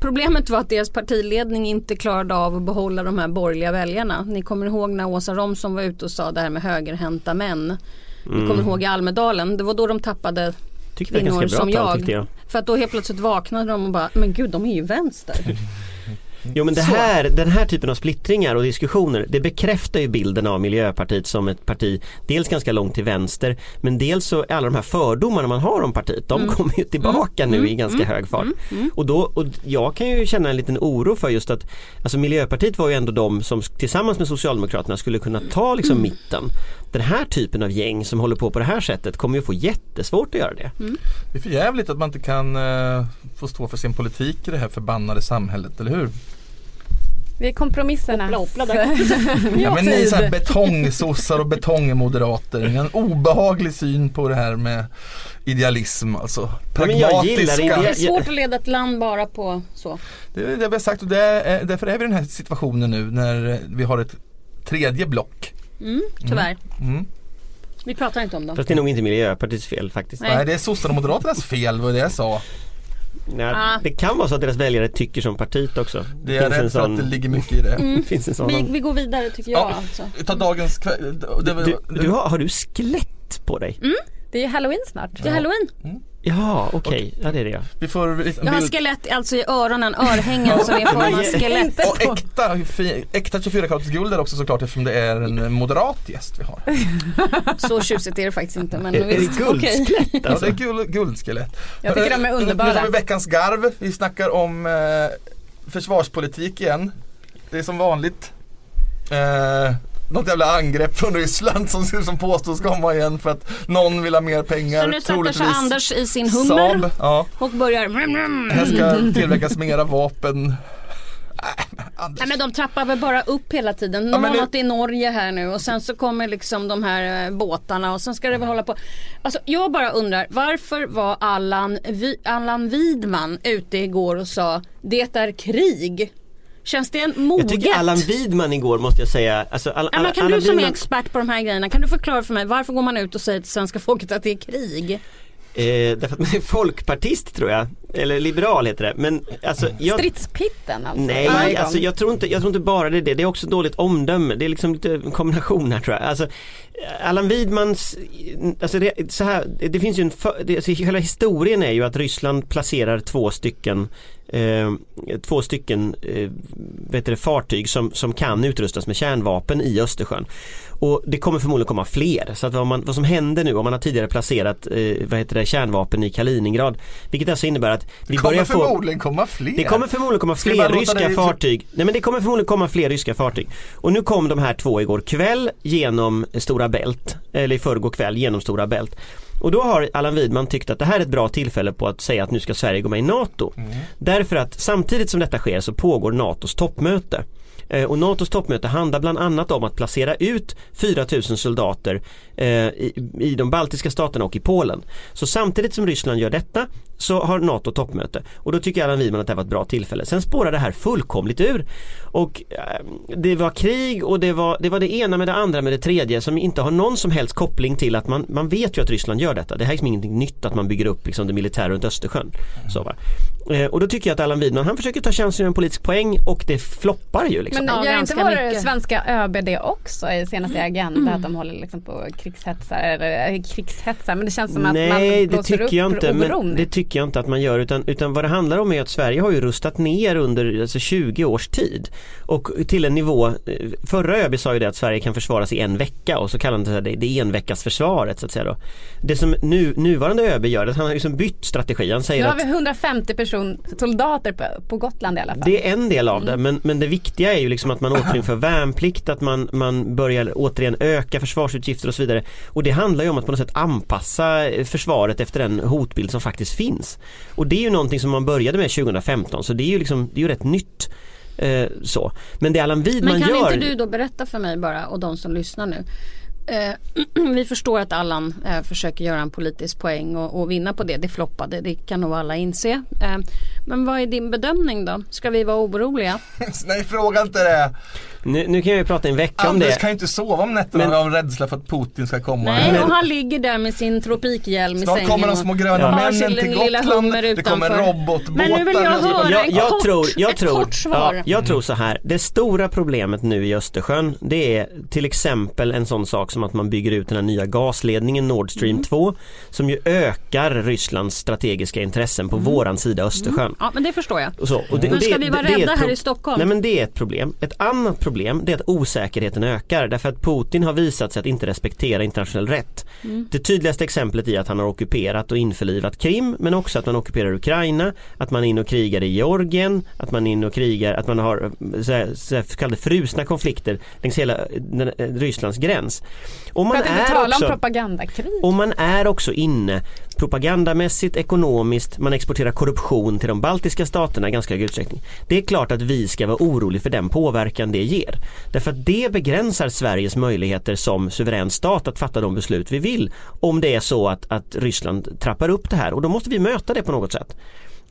Speaker 4: Problemet var att deras partiledning inte klarade av att behålla de här borgerliga väljarna. Ni kommer ihåg när Åsa Romson var ute och sa det här med högerhänta män. Ni kommer ihåg i Almedalen, det var då de tappade
Speaker 5: tyckte
Speaker 4: kvinnor som jag.
Speaker 5: jag.
Speaker 4: För att då helt plötsligt vaknade de och bara, men gud de är ju vänster. (laughs)
Speaker 5: Jo men det här, den här typen av splittringar och diskussioner det bekräftar ju bilden av Miljöpartiet som ett parti dels ganska långt till vänster men dels så är alla de här fördomarna man har om partiet de kommer ju tillbaka nu i ganska hög fart. Och, då, och jag kan ju känna en liten oro för just att alltså Miljöpartiet var ju ändå de som tillsammans med Socialdemokraterna skulle kunna ta liksom mitten. Den här typen av gäng som håller på på det här sättet kommer ju få jättesvårt att göra det.
Speaker 3: Det är för jävligt att man inte kan eh, få stå för sin politik i det här förbannade samhället, eller hur?
Speaker 6: Vi är kompromisserna.
Speaker 4: Hoppla, hoppla, där (laughs)
Speaker 3: Ja, men ni är så här betongsossar och betongmoderater. Ni har en obehaglig syn på det här med idealism alltså.
Speaker 5: Ja, men jag gillar
Speaker 3: Pragmatiska.
Speaker 4: Det är svårt att leda ett land bara på så.
Speaker 3: Det är det vi har sagt och det är, därför är vi i den här situationen nu när vi har ett tredje block.
Speaker 4: Mm, tyvärr.
Speaker 3: Mm.
Speaker 4: Vi pratar inte om dem.
Speaker 5: Fast det är nog inte Miljöpartiets fel faktiskt.
Speaker 4: Nej.
Speaker 3: Nej det är sossarna och moderaternas fel vad det jag sa.
Speaker 5: Ja,
Speaker 4: Ah.
Speaker 5: Det kan vara så att deras väljare tycker som partiet också.
Speaker 3: Det är
Speaker 5: finns en
Speaker 3: rädd
Speaker 5: sån,
Speaker 3: att det ligger mycket i det.
Speaker 5: det (laughs) finns en sån
Speaker 4: Vi, vi går vidare tycker jag
Speaker 3: Ja.
Speaker 4: alltså.
Speaker 3: Ta dagens kväll.
Speaker 5: Du, du har, har du skelett på dig?
Speaker 6: Det är ju halloween snart.
Speaker 4: Det är halloween.
Speaker 5: Ja okej, ja det är det ja.
Speaker 3: Vi får en
Speaker 4: Jag har skelett alltså i öronen, örhängen som är (laughs) form av skelett.
Speaker 3: Och äkta, äkta 24 karats guld är också såklart eftersom det är en moderat gäst vi har.
Speaker 4: Så tjusigt är det faktiskt inte men
Speaker 5: Är, är det guldskelett
Speaker 3: Ja,
Speaker 5: alltså?
Speaker 3: det är guld, guldskelett.
Speaker 6: Jag tycker de är underbara.
Speaker 3: Nu tar vi veckans garv. Vi snackar om eh, försvarspolitik igen. Det är som vanligt. Eh, något jävla angrepp från Ryssland som, som påstås komma igen för att någon vill ha mer pengar.
Speaker 4: Så nu sätter sig Anders i sin hummer
Speaker 3: Saab, ja.
Speaker 4: och börjar
Speaker 3: Här ska tillverkas mera vapen.
Speaker 4: Nej men de trappar väl bara upp hela tiden. De
Speaker 3: Ja,
Speaker 4: har
Speaker 3: det-
Speaker 4: något i Norge här nu och sen så kommer liksom de här eh, båtarna och sen ska det väl hålla på. Alltså jag bara undrar varför var Allan, Vi- Allan Widman ute igår och sa det är krig? Känns det
Speaker 5: Jag
Speaker 4: moget?
Speaker 5: tycker Allan Widman igår måste jag säga, alltså Al-
Speaker 4: Ja, men kan
Speaker 5: Allan
Speaker 4: du som är
Speaker 5: Widman-
Speaker 4: expert på de här grejerna, kan du förklara för mig varför går man ut och säger till svenska folket att det är krig?
Speaker 5: Eh, därför att man är folkpartist tror jag, eller liberal heter det. Men alltså jag,
Speaker 6: Stridspitten alltså.
Speaker 5: Nej, alltså jag tror, inte, jag tror inte bara det är det. Det är också dåligt omdöme. Det är liksom lite en kombination här tror jag. Alltså, Allan Widmans, alltså det, så här, det, finns ju en, för, det, alltså hela historien är ju att Ryssland placerar två stycken eh, två stycken eh, vet det, fartyg som, som kan utrustas med kärnvapen i Östersjön. Och det kommer förmodligen komma fler. Så att vad, man, vad som händer nu om man har tidigare placerat eh, vad heter det, kärnvapen i Kaliningrad. Vilket alltså innebär att vi
Speaker 3: kommer
Speaker 5: börjar få
Speaker 3: förmodligen komma fler.
Speaker 5: det kommer förmodligen komma fler ryska fartyg. Nej men det kommer förmodligen komma fler ryska fartyg. Och nu kom de här två igår kväll genom Stora Bält. Eller i förrgår kväll genom Stora Bält. Och då har Allan Widman tyckt att det här är ett bra tillfälle på att säga att nu ska Sverige gå med i NATO. Därför att samtidigt som detta sker så pågår NATOs toppmöte. Eh, Och NATOs toppmöte handlar bland annat om att placera ut 4000 soldater eh, i, i de baltiska staterna och i Polen. Så samtidigt som Ryssland gör detta så har NATO toppmöte och då tycker Allan Widman att det här var ett bra tillfälle. Sen spårar det här fullkomligt ur. Och eh, det var krig och det var, det var det ena med det andra med det tredje som inte har någon som helst koppling till att man, man vet ju att Ryssland gör detta. Det här är liksom ingenting nytt att man bygger upp liksom det militära runt Östersjön. Så, va? Eh, och då tycker jag att Allan Widman han försöker ta chansen göra en politisk poäng och det floppar ju liksom.
Speaker 6: Men
Speaker 4: Ja,
Speaker 6: gör inte
Speaker 4: ganska
Speaker 6: vår svenska ÖB det också i senaste Agenda att de håller liksom på krigshetsar eller eh, krigshetsar men det känns som att
Speaker 5: Nej
Speaker 6: man
Speaker 5: det
Speaker 6: blåser upp
Speaker 5: tycker jag inte men
Speaker 6: oron.
Speaker 5: det tycker jag inte att man gör utan, utan vad det handlar om är att Sverige har ju rustat ner under alltså 20 års tid och till en nivå, eh, förra ÖB sa ju det att Sverige kan försvaras i en vecka och så kallar han det det enveckas försvaret så att säga då. Det som nu, nuvarande ÖB gör, att han har liksom bytt strategi, han säger
Speaker 6: Nu har
Speaker 5: att
Speaker 6: vi 150 person, soldater på, på Gotland i alla fall.
Speaker 5: det är en del av det
Speaker 6: Mm.
Speaker 5: men, men det viktiga är ju liksom att man (clears throat) återinför värnplikt, att man, man börjar återigen öka försvarsutgifter och så vidare. Och det handlar ju om att på något sätt anpassa försvaret efter den hotbild som faktiskt finns. Och det är ju någonting som man började med 2015 så det är ju liksom, det är ju rätt nytt. Eh, så. Men det Allan Widman
Speaker 4: Men kan
Speaker 5: gör...
Speaker 4: inte du då berätta för mig bara och de som lyssnar nu. Eh, (clears throat) vi förstår att Allan eh, försöker göra en politisk poäng och, och, vinna på det. Det floppade, det kan nog alla inse. Eh, men vad är din bedömning då? Ska vi vara oroliga? (laughs)
Speaker 3: Nej fråga inte det!
Speaker 5: Nu, nu kan jag ju prata en vecka om det.
Speaker 3: Anders kan ju inte sova om nätterna
Speaker 5: Men-
Speaker 3: av rädsla för att Putin ska komma.
Speaker 4: Nej,
Speaker 5: Men-
Speaker 4: och han ligger där med sin tropikhjälm i
Speaker 3: Snart
Speaker 4: sängen.
Speaker 3: kommer de små gröna
Speaker 5: Ja.
Speaker 3: männen till
Speaker 4: lilla
Speaker 3: Gotland. Det kommer
Speaker 4: utanför.
Speaker 3: robotbåtar.
Speaker 4: Men nu vill jag höra
Speaker 5: jag,
Speaker 4: en
Speaker 5: jag
Speaker 4: kort,
Speaker 5: tror, jag
Speaker 4: ett
Speaker 5: tror,
Speaker 4: kort svar.
Speaker 5: Ja, jag tror så här. Det stora problemet nu i Östersjön det är till exempel en sån sak som att man bygger ut den här nya gasledningen Nord Stream
Speaker 4: Mm.
Speaker 5: 2 som ju ökar Rysslands strategiska intressen på våran sida Östersjön.
Speaker 4: Ja men det förstår jag.
Speaker 5: Och så, och det,
Speaker 4: Men
Speaker 5: och det-
Speaker 4: ska vi vara
Speaker 5: det
Speaker 4: rädda här i Stockholm?
Speaker 5: Nej men det är ett problem. Ett annat problem det är att osäkerheten ökar därför att Putin har visat sig att inte respektera internationell rätt.
Speaker 4: Mm.
Speaker 5: Det tydligaste exemplet är att han har ockuperat och införlivat Krim men också att man ockuperar Ukraina, att man är inne och krigar i Georgien, att man är inne och krigar, att man har så här, så här kallade frusna konflikter längs hela den, eh, Rysslands gräns. Och man är
Speaker 6: tala
Speaker 5: också,
Speaker 6: om propagandakrig.
Speaker 5: och man är också inne propagandamässigt, ekonomiskt, man exporterar korruption till de baltiska staterna i ganska hög utsträckning. Det är klart att vi ska vara oroliga för den påverkan det ger. Därför att det begränsar Sveriges möjligheter som suverän stat att fatta de beslut vi vill. Om det är så att, att Ryssland trappar upp det här och då måste vi möta det på något sätt.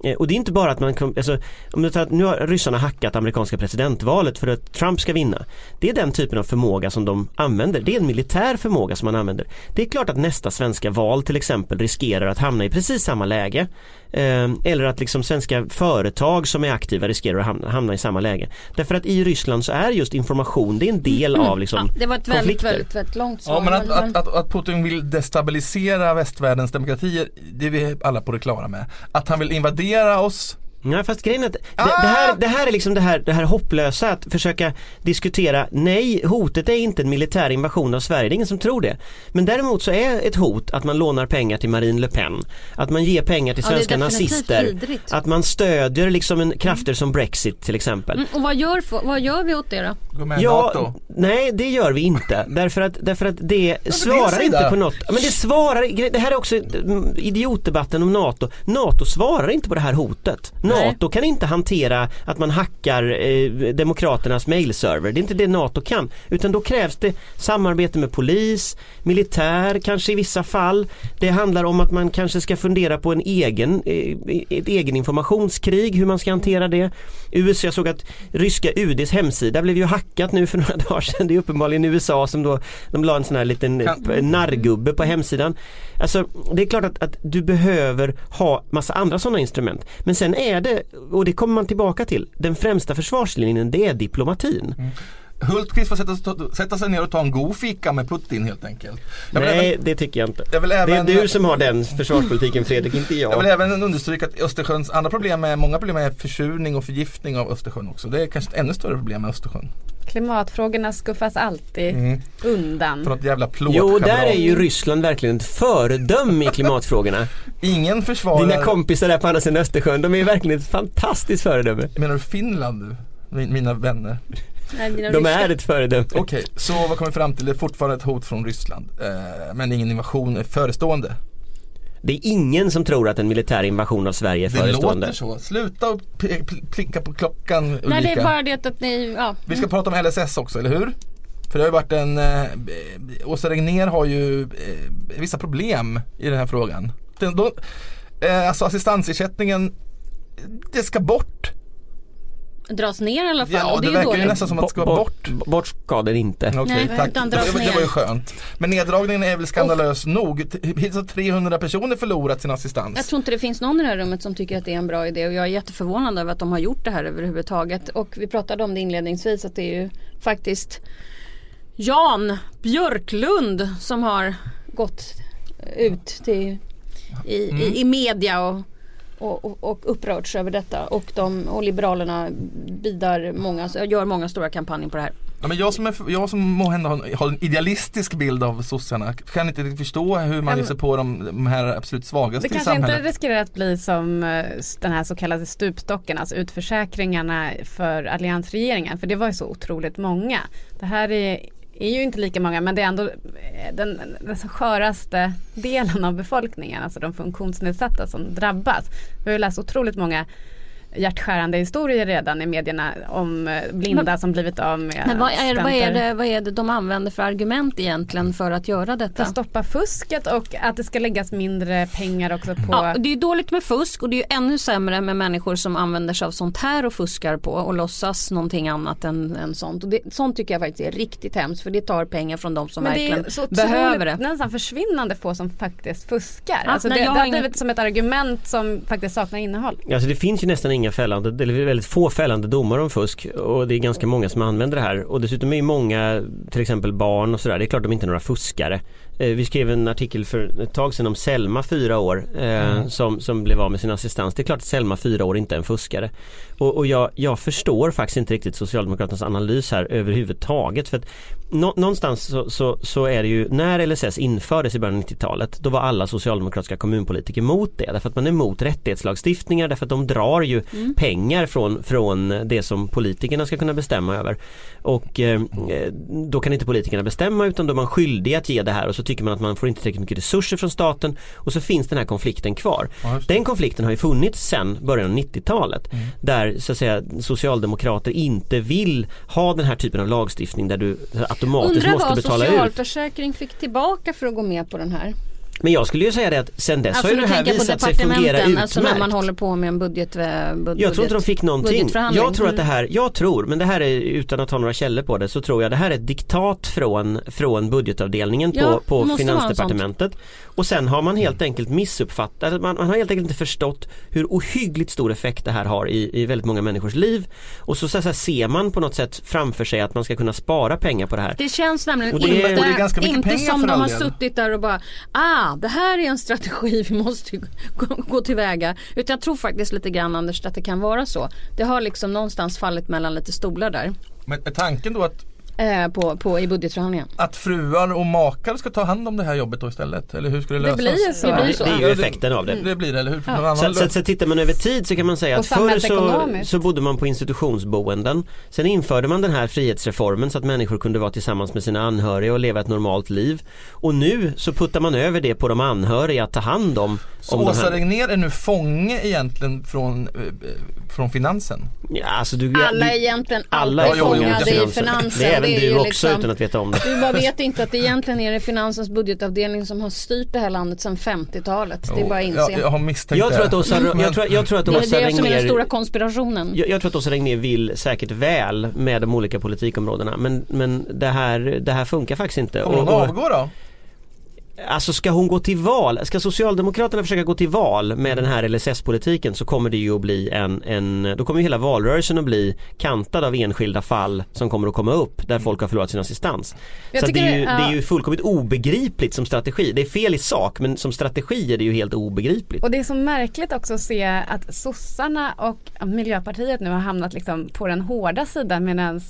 Speaker 5: Eh, och det är inte bara att man, alltså, om du tar att nu har ryssarna hackat amerikanska presidentvalet för att Trump ska vinna. Det är den typen av förmåga som de använder. Det är en militär förmåga som man använder. Det är klart att nästa svenska val till exempel riskerar att hamna i precis samma läge. Eh, eller att liksom svenska företag som är aktiva riskerar att hamna, hamna i samma läge. Därför att i Ryssland så är just information, det är en del av liksom
Speaker 4: Ja, det var ett väldigt, väldigt, väldigt långt svar.
Speaker 3: Ja men att, att, att, att Putin vill destabilisera västvärldens demokratier, det är vi alla på det klara med. Att han vill invadera oss,
Speaker 5: Nej fast grejen är att det,
Speaker 3: Ah!
Speaker 5: det, här, det här är liksom det här, det här hopplösa att försöka diskutera Nej, hotet är inte en militär invasion av Sverige, det är ingen som tror det. Men däremot så är ett hot att man lånar pengar till Marine Le Pen, att man ger pengar till
Speaker 4: Ja,
Speaker 5: svenska
Speaker 4: definitivt
Speaker 5: nazister,
Speaker 4: vidrigt.
Speaker 5: att man stödjer liksom en, krafter som Brexit till exempel.
Speaker 4: Mm, och vad gör, vad gör vi åt det då?
Speaker 3: gå med i NATO.
Speaker 5: nej det gör vi inte. (laughs) Därför att, därför att det svarar
Speaker 3: sida.
Speaker 5: inte på något. Men det svarar, det här är också mm, idiotdebatten om NATO. NATO svarar inte på det här hotet. NATO kan inte hantera att man hackar eh, Demokraternas mailserver. Det är inte det NATO kan. Utan då krävs det samarbete med polis, militär kanske i vissa fall. Det handlar om att man kanske ska fundera på en egen, eh, ett egen informationskrig, hur man ska hantera det. USA, jag såg att ryska UDs hemsida blev ju hackat nu för (laughs) några dagar sedan. Det är uppenbarligen USA som då, de la en sån här liten eh, narrgubbe på hemsidan. Alltså det är klart att, att du behöver ha massa andra sådana instrument. Men sen är det, och det kommer man tillbaka till, den främsta försvarslinjen det är diplomatin. Mm.
Speaker 3: Hultqvist får sätta, ta- sätta sig ner och ta en god fika med Putin helt enkelt. Jag vill
Speaker 5: Nej
Speaker 3: även,
Speaker 5: det tycker jag inte.
Speaker 3: jag vill
Speaker 5: Det är
Speaker 3: även,
Speaker 5: du som har den försvarspolitiken Fredrik, inte
Speaker 3: Jag vill
Speaker 5: jag.
Speaker 3: även understryka att Östersjöns andra problem är, många problem är försurning och förgiftning av Östersjön också. Det är kanske ett ännu större problem med Östersjön.
Speaker 6: Klimatfrågorna skuffas alltid
Speaker 3: Mm.
Speaker 6: undan.
Speaker 3: För något jävla
Speaker 5: Jo,
Speaker 3: plåtschabrak.
Speaker 5: där är ju Ryssland verkligen ett föredöme i klimatfrågorna.
Speaker 3: Ingen försvarar...
Speaker 5: Dina kompisar där på andra sidan Östersjön, de är verkligen ett fantastiskt föredöme.
Speaker 3: Menar du Finland nu? Min- Mina vänner.
Speaker 4: Nej,
Speaker 5: De
Speaker 4: ryska-
Speaker 5: är ett föredöme.
Speaker 3: Okej, så vad kommer vi fram till? Det är fortfarande ett hot från Ryssland. Eh, men ingen invasion är förestående.
Speaker 5: Det är ingen som tror att en militär invasion av Sverige är
Speaker 3: Det
Speaker 5: förestående.
Speaker 3: låter så. Sluta och p- p- klicka på klockan Ulrika.
Speaker 4: Nej det är bara det att ni, ja.
Speaker 3: Vi ska prata om LSS också, eller hur? För det har ju varit en, eh, Åsa Regnér har ju eh, vissa problem i den här frågan. Den, då, eh, alltså assistansersättningen, det ska bort.
Speaker 4: Dras ner i alla fall
Speaker 3: Ja,
Speaker 4: och det,
Speaker 3: det verkar ju nästan som att det ska bort.
Speaker 5: bort. Bort ska den inte.
Speaker 3: Okej,
Speaker 4: Nej,
Speaker 3: tack.
Speaker 4: utan
Speaker 3: Det,
Speaker 4: dras
Speaker 3: det var ju skönt. Men neddragningen är väl skandalös nog. T- Hittills har 300 personer förlorat sin assistans.
Speaker 4: Jag tror inte det finns någon i det här rummet som tycker att det är en bra idé och jag är jätteförvånad över att de har gjort det här överhuvudtaget. Och vi pratade om det inledningsvis att det är ju faktiskt Jan Björklund som har gått ut till, i,
Speaker 3: Mm.
Speaker 4: i, i media och, och, och, och upprörts över detta. Och, de, och Liberalerna bidar många, gör många stora kampanjer på det här.
Speaker 3: Ja, men jag som, är, jag som måhända har, har en idealistisk bild av sossarna kan inte riktigt förstå hur man ger sig på de, de här absolut svagaste
Speaker 6: Det
Speaker 3: i
Speaker 6: kanske inte
Speaker 3: samhället.
Speaker 6: riskerar att bli som eh, den här så kallade stupstocken, alltså utförsäkringarna för alliansregeringen. För det var ju så otroligt många. Det här är, är ju inte lika många men det är ändå eh, den, den sköraste delen av befolkningen, alltså de funktionsnedsatta som drabbas. Vi har ju läst otroligt många hjärtskärande historier redan i medierna om eh, blinda
Speaker 4: Men-
Speaker 6: som blivit av med
Speaker 4: Men vad är, vad, är det, vad är det de använder för argument egentligen för att göra
Speaker 6: För
Speaker 4: detta?
Speaker 6: att stoppa fusket och att det ska läggas mindre pengar också på
Speaker 4: Ja, det är ju dåligt med fusk och det är ju ännu sämre med människor som använder sig av sånt här och fuskar på och låtsas någonting annat än, än sånt. Och det, sånt tycker jag faktiskt är riktigt hemskt för det tar pengar från de som
Speaker 6: Men det
Speaker 4: verkligen
Speaker 6: är så
Speaker 4: behöver det.
Speaker 6: otroligt, nästan försvinnande få som faktiskt fuskar.
Speaker 4: Ja,
Speaker 6: alltså
Speaker 4: nej,
Speaker 6: det, det
Speaker 4: har
Speaker 6: har
Speaker 4: inget-
Speaker 6: blivit som ett argument som faktiskt saknar innehåll.
Speaker 5: Alltså det finns ju nästan inga fällande, eller väldigt få fällande domar om fusk och det är ganska många som använder det här och dessutom är ju många till exempel barn och sådär, det är klart de inte är några fuskare. Eh, vi skrev en artikel för ett tag sedan om Selma fyra år eh, som, som blev av med sin assistans. Det är klart att Selma fyra år inte är en fuskare. Och, och jag, jag förstår faktiskt inte riktigt Socialdemokraternas analys här överhuvudtaget. För att nå, någonstans så, så, så är det ju, när LSS infördes i början av 90-talet då var alla socialdemokratiska kommunpolitiker emot det. Därför att man är emot rättighetslagstiftningar därför att de drar ju pengar från, från det som politikerna ska kunna bestämma över. Och eh, då kan inte politikerna bestämma utan då är man skyldig att ge det här och så tycker man att man får inte tillräckligt mycket resurser från staten och så finns den här konflikten kvar. Den konflikten har ju funnits sedan början av 90-talet där så att säga socialdemokrater inte vill ha den här typen av lagstiftning där du automatiskt
Speaker 4: Undrar
Speaker 5: måste
Speaker 4: vad
Speaker 5: betala ut.
Speaker 4: socialförsäkring fick tillbaka för att gå med på den här.
Speaker 5: Men jag skulle ju säga det att sen dess
Speaker 4: Alltså
Speaker 5: har ju det här visat sig fungera utmärkt.
Speaker 4: alltså när man håller på med en budget, eh, bud,
Speaker 5: Jag tror inte de fick någonting. Jag tror att det
Speaker 4: Mm.
Speaker 5: här, jag tror, men det här är utan att ha några källor på det, så tror jag det här är ett diktat från, från budgetavdelningen
Speaker 4: Ja,
Speaker 5: på, på Finansdepartementet. Och sen har man helt enkelt missuppfattat, man, man har helt enkelt inte förstått hur ohyggligt stor effekt det här har i, i väldigt många människors liv. Och så, så, så här, ser man på något sätt framför sig att man ska kunna spara pengar på det här.
Speaker 4: Det känns nämligen
Speaker 5: Och det-
Speaker 4: inte,
Speaker 3: och det är ganska mycket
Speaker 4: inte
Speaker 3: pengar
Speaker 4: som de har suttit där och bara ah det här är en strategi vi måste gå, gå tillväga. Utan jag tror faktiskt lite grann Anders att det kan vara så. Det har liksom någonstans fallit mellan lite stolar där
Speaker 3: Men är tanken då att,
Speaker 4: eh, på, på, i budgetförhandlingen.
Speaker 3: att fruar och makar ska ta hand om det här jobbet då istället? Eller hur skulle det
Speaker 6: Det
Speaker 3: lösas?
Speaker 6: blir ju så.
Speaker 4: Det blir
Speaker 5: Det, det är ju
Speaker 3: Ja,
Speaker 5: effekten av det.
Speaker 3: Det blir det, eller hur?
Speaker 6: Ja.
Speaker 5: Så, så, så tittar man över tid så kan man säga
Speaker 6: Och
Speaker 5: att förr så, så bodde man på institutionsboenden. Sen införde man den här frihetsreformen så att människor kunde vara tillsammans med sina anhöriga och leva ett normalt liv. Och nu så puttar man över det på de anhöriga att ta hand om,
Speaker 3: Så
Speaker 5: om
Speaker 3: Åsa. Regnér är nu fånge egentligen från, eh, från finansen?
Speaker 5: Ja, alltså du,
Speaker 4: Alla
Speaker 5: du,
Speaker 4: är egentligen
Speaker 5: alla
Speaker 3: är
Speaker 5: fångade
Speaker 4: fångade i
Speaker 5: finansen.
Speaker 4: finansen.
Speaker 5: Det är du också
Speaker 4: liksom-
Speaker 5: utan att veta om det.
Speaker 4: Du bara vet inte att det egentligen är det finansens budgetavdelning som har styrt det här landet sedan 50-talet. Det är bara att inse.
Speaker 3: Jag, jag har misstänkt
Speaker 5: Jag tror att Åsa, jag tror, jag tror att
Speaker 4: det är
Speaker 5: Åsa
Speaker 4: det som är den stora
Speaker 5: Regnér
Speaker 4: konspirationen.
Speaker 5: jag, jag tror att Åsa Regnér vill säkert väl med de olika politikområdena men, men det, här, det här funkar faktiskt inte.
Speaker 3: Kommer hon avgå då?
Speaker 5: Alltså ska hon gå till val, ska Socialdemokraterna försöka gå till val med den här LSS-politiken så kommer det ju att bli en, en, då kommer ju hela valrörelsen att bli kantad av enskilda fall som kommer att komma upp där folk har förlorat sin assistans.
Speaker 6: Jag
Speaker 5: så det, är ju,
Speaker 6: det-
Speaker 5: det är
Speaker 6: ja.
Speaker 5: ju fullkomligt obegripligt som strategi. Det är fel i sak men som strategi är det ju helt obegripligt.
Speaker 6: Och det är så märkligt också att se att sossarna och Miljöpartiet nu har hamnat liksom på den hårda sidan medan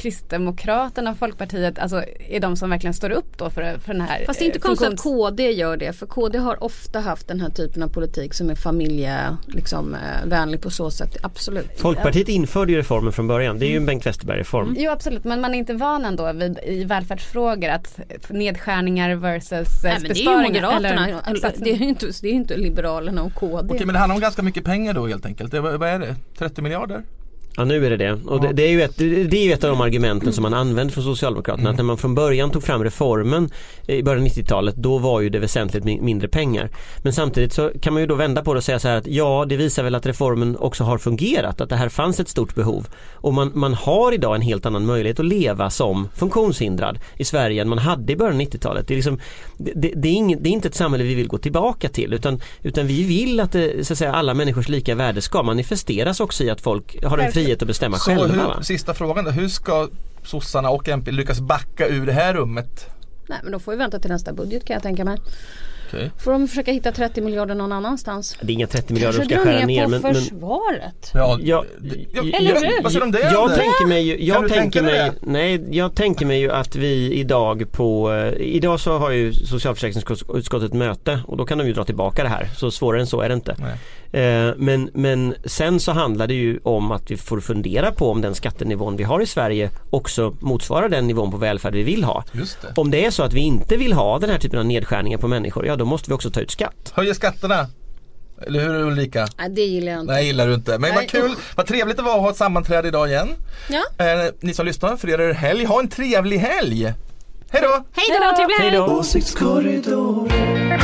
Speaker 6: Kristdemokraterna och Folkpartiet alltså är de som verkligen står upp då för, för den här
Speaker 4: Fast det är inte
Speaker 6: eh,
Speaker 4: konstigt att KD gör det för KD har ofta haft den här typen av politik som är familjevänlig liksom, eh, vänlig på så sätt. Absolut.
Speaker 5: Folkpartiet införde ju reformen från början. Det är ju en Bengt Westerberg-reform.
Speaker 6: Jo absolut men man är inte van ändå vid, i välfärdsfrågor att nedskärningar versus eh,
Speaker 4: Nej, men det är ju. Moderaterna,
Speaker 6: eller
Speaker 4: det är ju inte, det är ju inte Liberalerna och KD.
Speaker 3: Okej men det handlar om ganska mycket pengar då helt enkelt. Vad är det? 30 miljarder?
Speaker 5: Ja nu är det det. Och det, det, är ju ett, det är ju ett av de argumenten som man använder från Socialdemokraterna. Att när man från början tog fram reformen i början av 90-talet då var ju det väsentligt mi- mindre pengar. Men samtidigt så kan man ju då vända på det och säga så här att ja det visar väl att reformen också har fungerat. Att det här fanns ett stort behov. Och man, man har idag en helt annan möjlighet att leva som funktionshindrad i Sverige än man hade i början av 90-talet. Det är, liksom, det, det, är ing, det är inte ett samhälle vi vill gå tillbaka till utan, utan vi vill att det, så att säga, alla människors lika värde ska manifesteras också i att folk har en frihet att bestämma
Speaker 3: Så
Speaker 5: själva.
Speaker 3: hur,
Speaker 5: va?
Speaker 3: sista frågan då. Hur ska sossarna och MP lyckas backa ur det här rummet?
Speaker 4: Nej men då får vi vänta till nästa budget kan jag tänka mig.
Speaker 3: Okej.
Speaker 4: Får de försöka hitta 30 miljarder någon annanstans.
Speaker 5: Det är inga 30 miljarder de ska skära ner
Speaker 4: på
Speaker 5: men, men
Speaker 4: försvaret.
Speaker 3: Ja,
Speaker 5: Ja,
Speaker 3: det-
Speaker 5: ja,
Speaker 4: Eller hur?
Speaker 3: Vad säger du om det?
Speaker 5: Jag tänker mig ju,
Speaker 3: Kan
Speaker 5: jag tänker mig, nej jag tänker mig ju att vi idag på, eh, idag så har ju socialförsäkringsutskottet möte och då kan de ju dra tillbaka det här. Så svårare än så är det inte.
Speaker 3: Nej.
Speaker 5: Eh, men, men sen så handlar det ju om att vi får fundera på om den skattenivån vi har i Sverige också motsvarar den nivån på välfärd vi vill ha.
Speaker 3: Just det.
Speaker 5: Om det är så att vi inte vill ha den här typen av nedskärningar på människor, ja då måste vi också ta ut skatt.
Speaker 3: Höjer skatterna. Eller hur Ulrika?
Speaker 4: Nej, det gillar jag inte.
Speaker 3: Nej, gillar du inte. Men
Speaker 4: Nej,
Speaker 3: vad kul, vad trevligt det var att ha ett sammanträde idag igen.
Speaker 4: Ja.
Speaker 3: Eh, ni som lyssnar, för er är det helg. Ha en trevlig helg! Hej då!
Speaker 4: Hej då, trevlig helg!
Speaker 2: Åsiktskorridoren